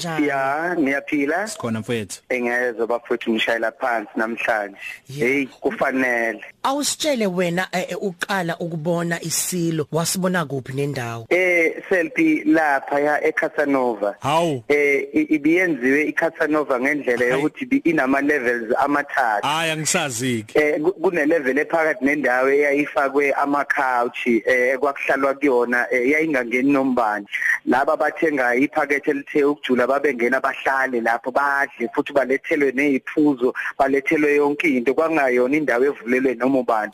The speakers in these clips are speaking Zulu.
kanjani? Ya niyaphila sikhona mfowethu engezwe bafuthu ngishayela phansi namhlanje. Yeah. hey kufanele. Awusitshele wena eh, eh, uqala ukubona isilo. Wasibona kuphi nendawo? Eh selfie lapha ya eCasanova. Hawu. Eh i- ibiyenziwe iCasanova ngendlela Hayi. yokuthi ibi- inama levels amathathu. Hayi angisaziki eh ku- kune level ephakathi nendawo eyayifakwe ama couch eh kwakuhlalwa kuyona eh, yayingangeni nombani laba bathenga iphakethe elithe ukujula babengena bahlale lapho badle futhi balethelwe neziphuzo balethelwe yonke into kwangayona indawo evulelwe noma ubani.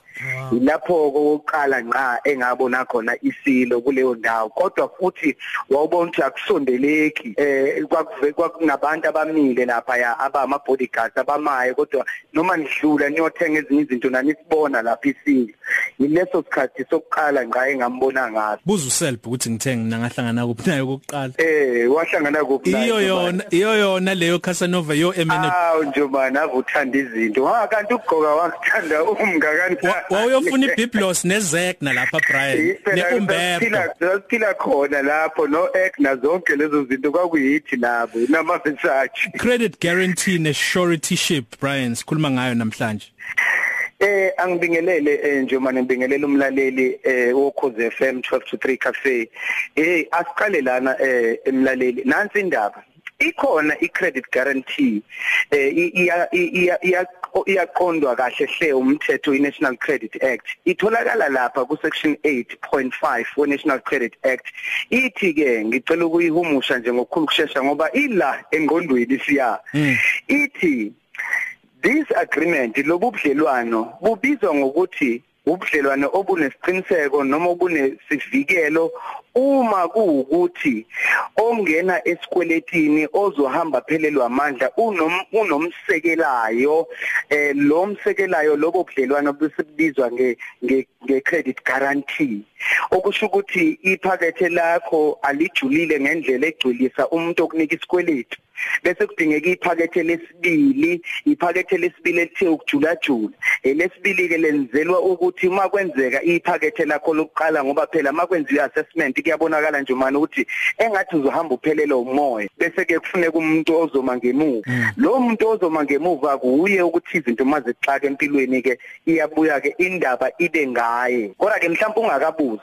Ilapho kokuqala nqa engabona khona isilo kuleyo ndawo kodwa futhi wawubona ukuthi akusondeleki eh kwakuve kwakunabantu abamile lapha ya abama bodyguards abamaye kodwa noma nidlula niyothenga ezinye izinto nanisibona lapha isilo. Yileso sikhathi sokuqala nqa engambona ngaso. Buza uselb ukuthi ngithenge mina ngahlangana kuphi nayo kokuqala eh wahlangana kuphi naye, iyo Njomani? yona iyo yona leyo Casanova yo emene Awu Njomani ave uthanda izinto. Ha kanti ukugqoka wakuthanda umngakanjani wawuyofuna ibiblos nezek nalapha Brian? Neumberto. Siphila khona lapho no egg na zonke lezo zinto kwakuyithi labo nama Versace credit guarantee ne surety ship Brian sikhuluma ngayo namhlanje. Eh angibingelele eh, njengoba ngibingelela umlaleli eh wokhoze FM 12 to 3 cafe. Eh asiqale lana eh emlaleli. Nansi indaba. Ikhona i-credit guarantee eh iya iya iya iyaqondwa kahle hle umthetho iNational Credit Act itholakala lapha ku section 8.5 we National Credit Act ithi ke ngicela ukuyihumusha nje ngokukhulu kusheshsha ngoba ila engqondweni siya ithi This agreement lobudlelwano bubizwa ngokuthi ubudlelwano obunesiqiniseko noma obunesivikelo uma kuukuthi ongena esikweletini ozohamba phelelwa amandla unom unomsekelayo eh lo msekelayo lobo budlelwano besibizwa nge nge nge credit guarantee. Okusho ukuthi iphakethe lakho alijulile ngendlela egcwilisa umuntu okunika isikweletu. Bese kudingeka iphakethe lesibili iphakethe lesibili elithe ukujula jula elesibili ke lenzelwa ukuthi uma kwenzeka iphakethe lakho lokuqala ngoba phela uma kwenziwa assessment kuyabonakala nje manje ukuthi engathi uzohamba uphelele umoya bese ke kufuneka umuntu ozoma ngemuva. Lo muntu ozoma ngemuva kuye ukuthi izinto mazixaka empilweni ke iyabuya ke indaba ibe ngaye. Kodwa ke mhlawumbe ungakabuzi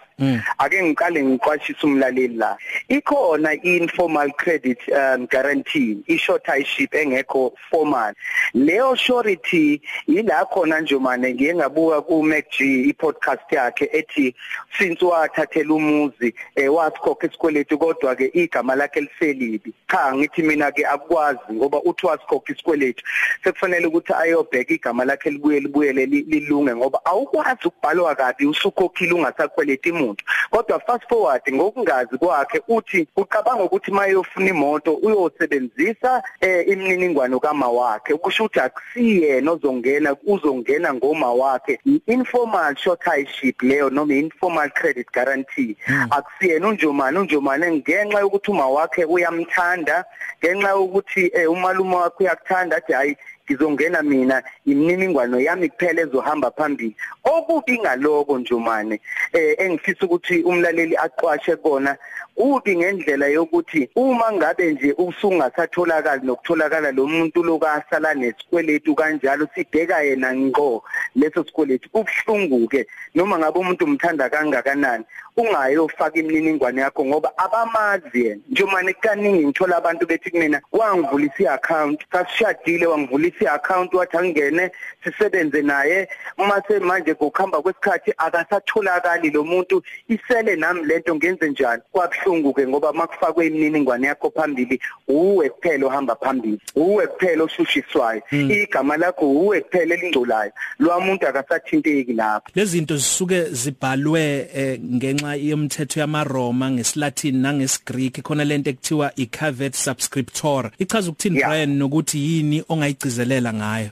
ake ngiqale ngiqwashisa umlaleli la. Ikhona informal credit um, guarantee ishortship engekho formal. Leyo surety ila khona nje manje ngiye ngabuka ku MacG i-podcast yakhe ethi since wathathela umuzi eh, wasikhokha isikweletu kodwa ke igama lakhe liselibi. Cha ngithi mina ke akwazi ngoba uthi wasikhokha isikweletu. Sekufanele ukuthi ayobheka igama lakhe libuye libuyele li- lilunge ngoba awukwazi ukubhalwa kabi usukhokhile ungasakweleti imuntu kodwa fast forward ngokungazi kwakhe uthi uqabanga ukuthi mayofuna imoto uyosebenzisa eh, imininingwane kama wakhe. Ukusho ukuthi akusiyena ozongena uzongena ngoma wakhe. Informal shortship leyo noma informal credit guarantee akusiyena unjomani unjomani ngenxa yokuthi uma wakhe uyamthanda ngenxa yokuthi eh, umalume wakhe uyakuthanda athi hayi ngizongena mina imininingwane yami kuphela ezohamba phambili. Okubi ngaloko njomane eh engifisa ukuthi umlaleli aqwashe kona kubi ngendlela yokuthi uma ngabe nje usungasatholakala nokutholakala lo muntu lokasala nesikweletu kanjalo sibheka yena ngqo leso sikweletu kubhlungu ke noma ngabe umuntu umthanda kangakanani ungayofaka imininingwane yakho ngoba abamazi yena. Njomane kaningi ngithola abantu bethi kumina wangivulisa iaccount sasishadile wangivulisa iaccount wathi angene sisebenze naye. Uma semanje ngokuhamba kwesikhathi akasatholakali lo muntu isele nami lento ngenze njani? Kwabhlungu ke ngoba makufakwe imininingwane yakho phambili uwe kuphela ohamba phambili uwe kuphela oshushiswayo. Igama lakho uwe kuphela elingcolayo. Lo muntu akasathinteki lapho. Lezi zinto zisuke zibhalwe eh, ngenxa yomthetho yamaRoma ngesiLatin nangesiGreek khona lento ekuthiwa icaveat subscriptor. Ichaza ukuthini Yeah. Brian nokuthi yini ongayigcizelela ukuvuselela ngayo?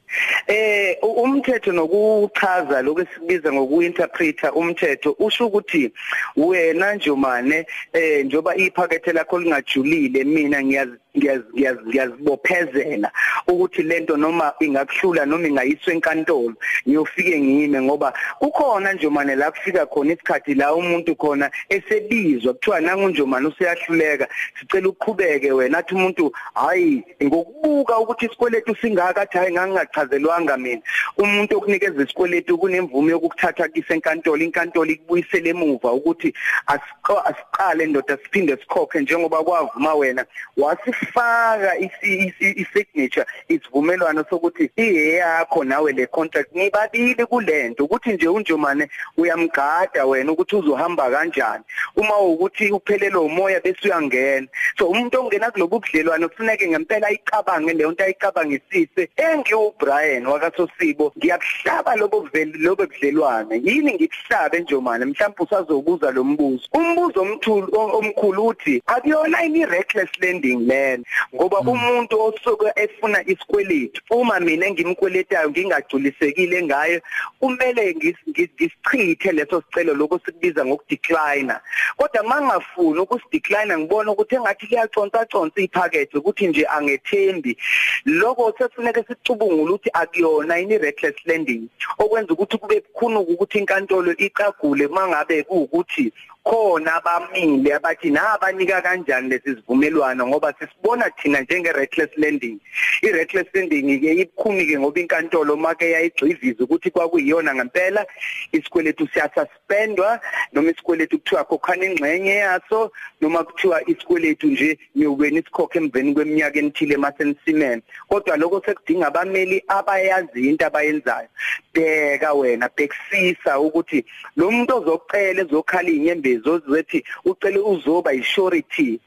Eh umthetho nokuchaza lokusikubiza ngokuinterpreter umthetho usho ukuthi wena njomane eh njoba iphakethe lakho lingajulile mina ngiyazi ngiyazibophezela ukuthi lento noma ingakuhlula noma ingayiswa enkantolo ngiyofike ngime ngoba kukhona nje manje la kufika khona isikhathi la umuntu khona esebizwa. Kuthiwa nangu nje manje useyahluleka sicela uqhubeke wena. Athi umuntu hayi ngokubuka ukuthi isikweletu singaka athi hayi ngangingachazelwanga mina. Umuntu okunikeza isikweletu kunemvume yokukuthatha kise enkantolo inkantolo ikubuyisele emuva ukuthi asiqale ndoda siphinde sikhokhe njengoba kwavuma wena. Wasif faka i-signature isivumelwano sokuthi iyeyakho nawe le contract nibabili kulento ukuthi nje unjomane uyamgada wena ukuthi uzohamba kanjani. Uma ukuthi uphelelwe umoya bese uyangena. So umuntu ongena kulobu budlelwano kufuneke ngempela ayicabange leyo nto ayicabangisise. Engiwu Brian wakasosibo ngiyakuhlaba lobo vele lobo budlelwano yini ngikuhlabe njomane? Mhlawumbe usazobuza lo mbuzo. Umbuzo omkhulu omkhulu uthi akuyona ini reckless lending le? Kuphela ngoba mm. umuntu osuke efuna isikweleti uma mina ngimkweletayo ngingajulisekile ngayo kumele ngisichithe leso sicelo lokho sikubiza ngokudecline kodwa mangafuni ukusidecline ngibona ukuthi engathi kuyaconsa consa iphakethe ukuthi nje angethembi. Lokho sesifuneka sicubungule ukuthi akuyona ini reckless lending okwenza ukuthi kube bukhulu ukuthi inkantolo icagule mangabe kuukuthi khona abamile abathi nabanika kanjani lesi sivumelwano? Ngoba sisibona thina njenge reckless lending i reckless lending ke ibukhuni ke ngoba inkantolo make yayigciviza ukuthi kwakuyiyona ngempela. Isikweletu siyasuspendwa noma isikweletu kuthiwa khokhana ingxenye yaso noma kuthiwa isikweletu nje niyobeni isikhokhe emveni kweminyaka emithile emasensimene kodwa lokho sekudinga abameli abayazi into abayenzayo. Bheka wena bhekisisa ukuthi lo muntu ozokucela ezokhala inyembezi zozithi ucela uzoba yisurety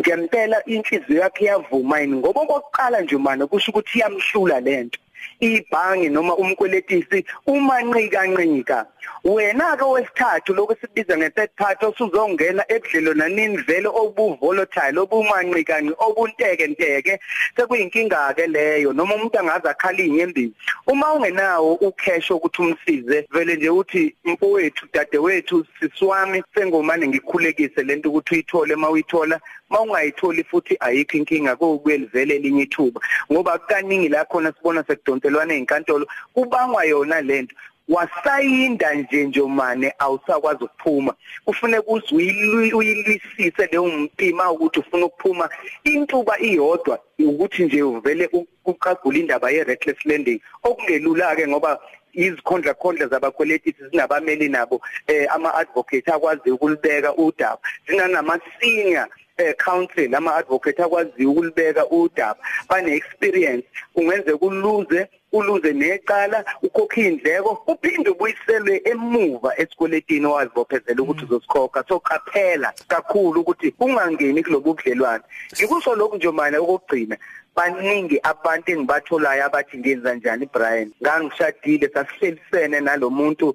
ngempela inhliziyo yakhe yavuma yini? Ngoba okokuqala nje manje kusho ukuthi iyamhlula lento ibhangi noma umkweletisi uma ncika ncika wena ke wesithathu lokusibiza nge-third party osuzongena ebudlelwananini vele obu-volatile obumanqikanqi obunteke nteke sekuyinkinga ke leyo. Noma umuntu angaze akhala inyembezi uma ungenawo ucash ukuthi umsize vele nje uthi mfowethu dadewethu sisiwami sengomane ngikhulekise lento ukuthi uyithole uma uyithola. Mawungayitholi futhi ayikho inkinga kokubuye livele elinye ithuba. Ngoba kaningi la khona sibona sekudonselwana ezinkantolo kubangwa yona lento wasayinda nje njomane awusakwazi ukuphuma. Kufuneka uzuyilwisise leyo mpima ukuthi ufuna ukuphuma. Intuba iyodwa ukuthi nje uvele uqagula indaba ye reckless lending. Okungelula ke ngoba izikhondla khondla zabakweleti sinabameli nabo eh ama advocate akwazi ukulibeka udaba. Zinanama senior eh council ama advocate akwazi ukulibeka udaba. Bane experience ungenze kuluze uluze necala ukhokha indleko uphinde ubuyiselwe emuva esikweletini owazibophezela ukuthi mm. uzosikhokha. So qaphela kakhulu ukuthi ungangeni kulobu budlelwane. Ngikusho lokhu nje manje okugcina baningi abantu engibatholayo abathi ngenza njani Brian? Ngangishadile sasihlelisene nalomuntu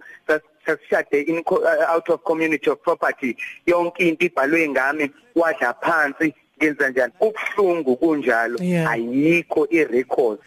sasishade in out of community of property yonke into ibhalwe ngami wadla phansi ngenza njani? Kubhlungu kunjalo. Ayikho irecord.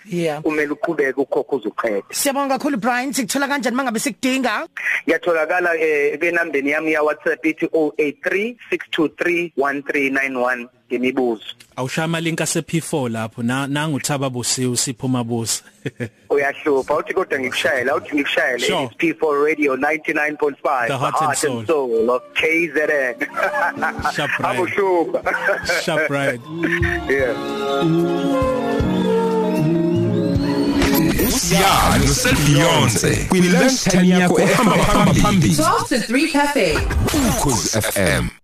Kumele uqhubeke ukhokho uzuqeda siyabonga kakhulu Brian. Sikuthola kanjani mangabe sikudinga? Yatholakala eh benambeni yami ya WhatsApp ithi 083 623 1391 ngemibuzo. Awushaya link ase P4 lapho na nangu Thaba Busiwe sipho mabuza uyahlupha uthi kodwa ngikushayela uthi ngikushayele sure. P4 radio 99.5 the heart, heart and, soul. and soul of KZN sharp right. Abuhlupha sharp right. Yeah. Usiyani uselbeyonce kwi lunch time yakho ehamba phambili. 12 to 3 cafe. Ukhozi FM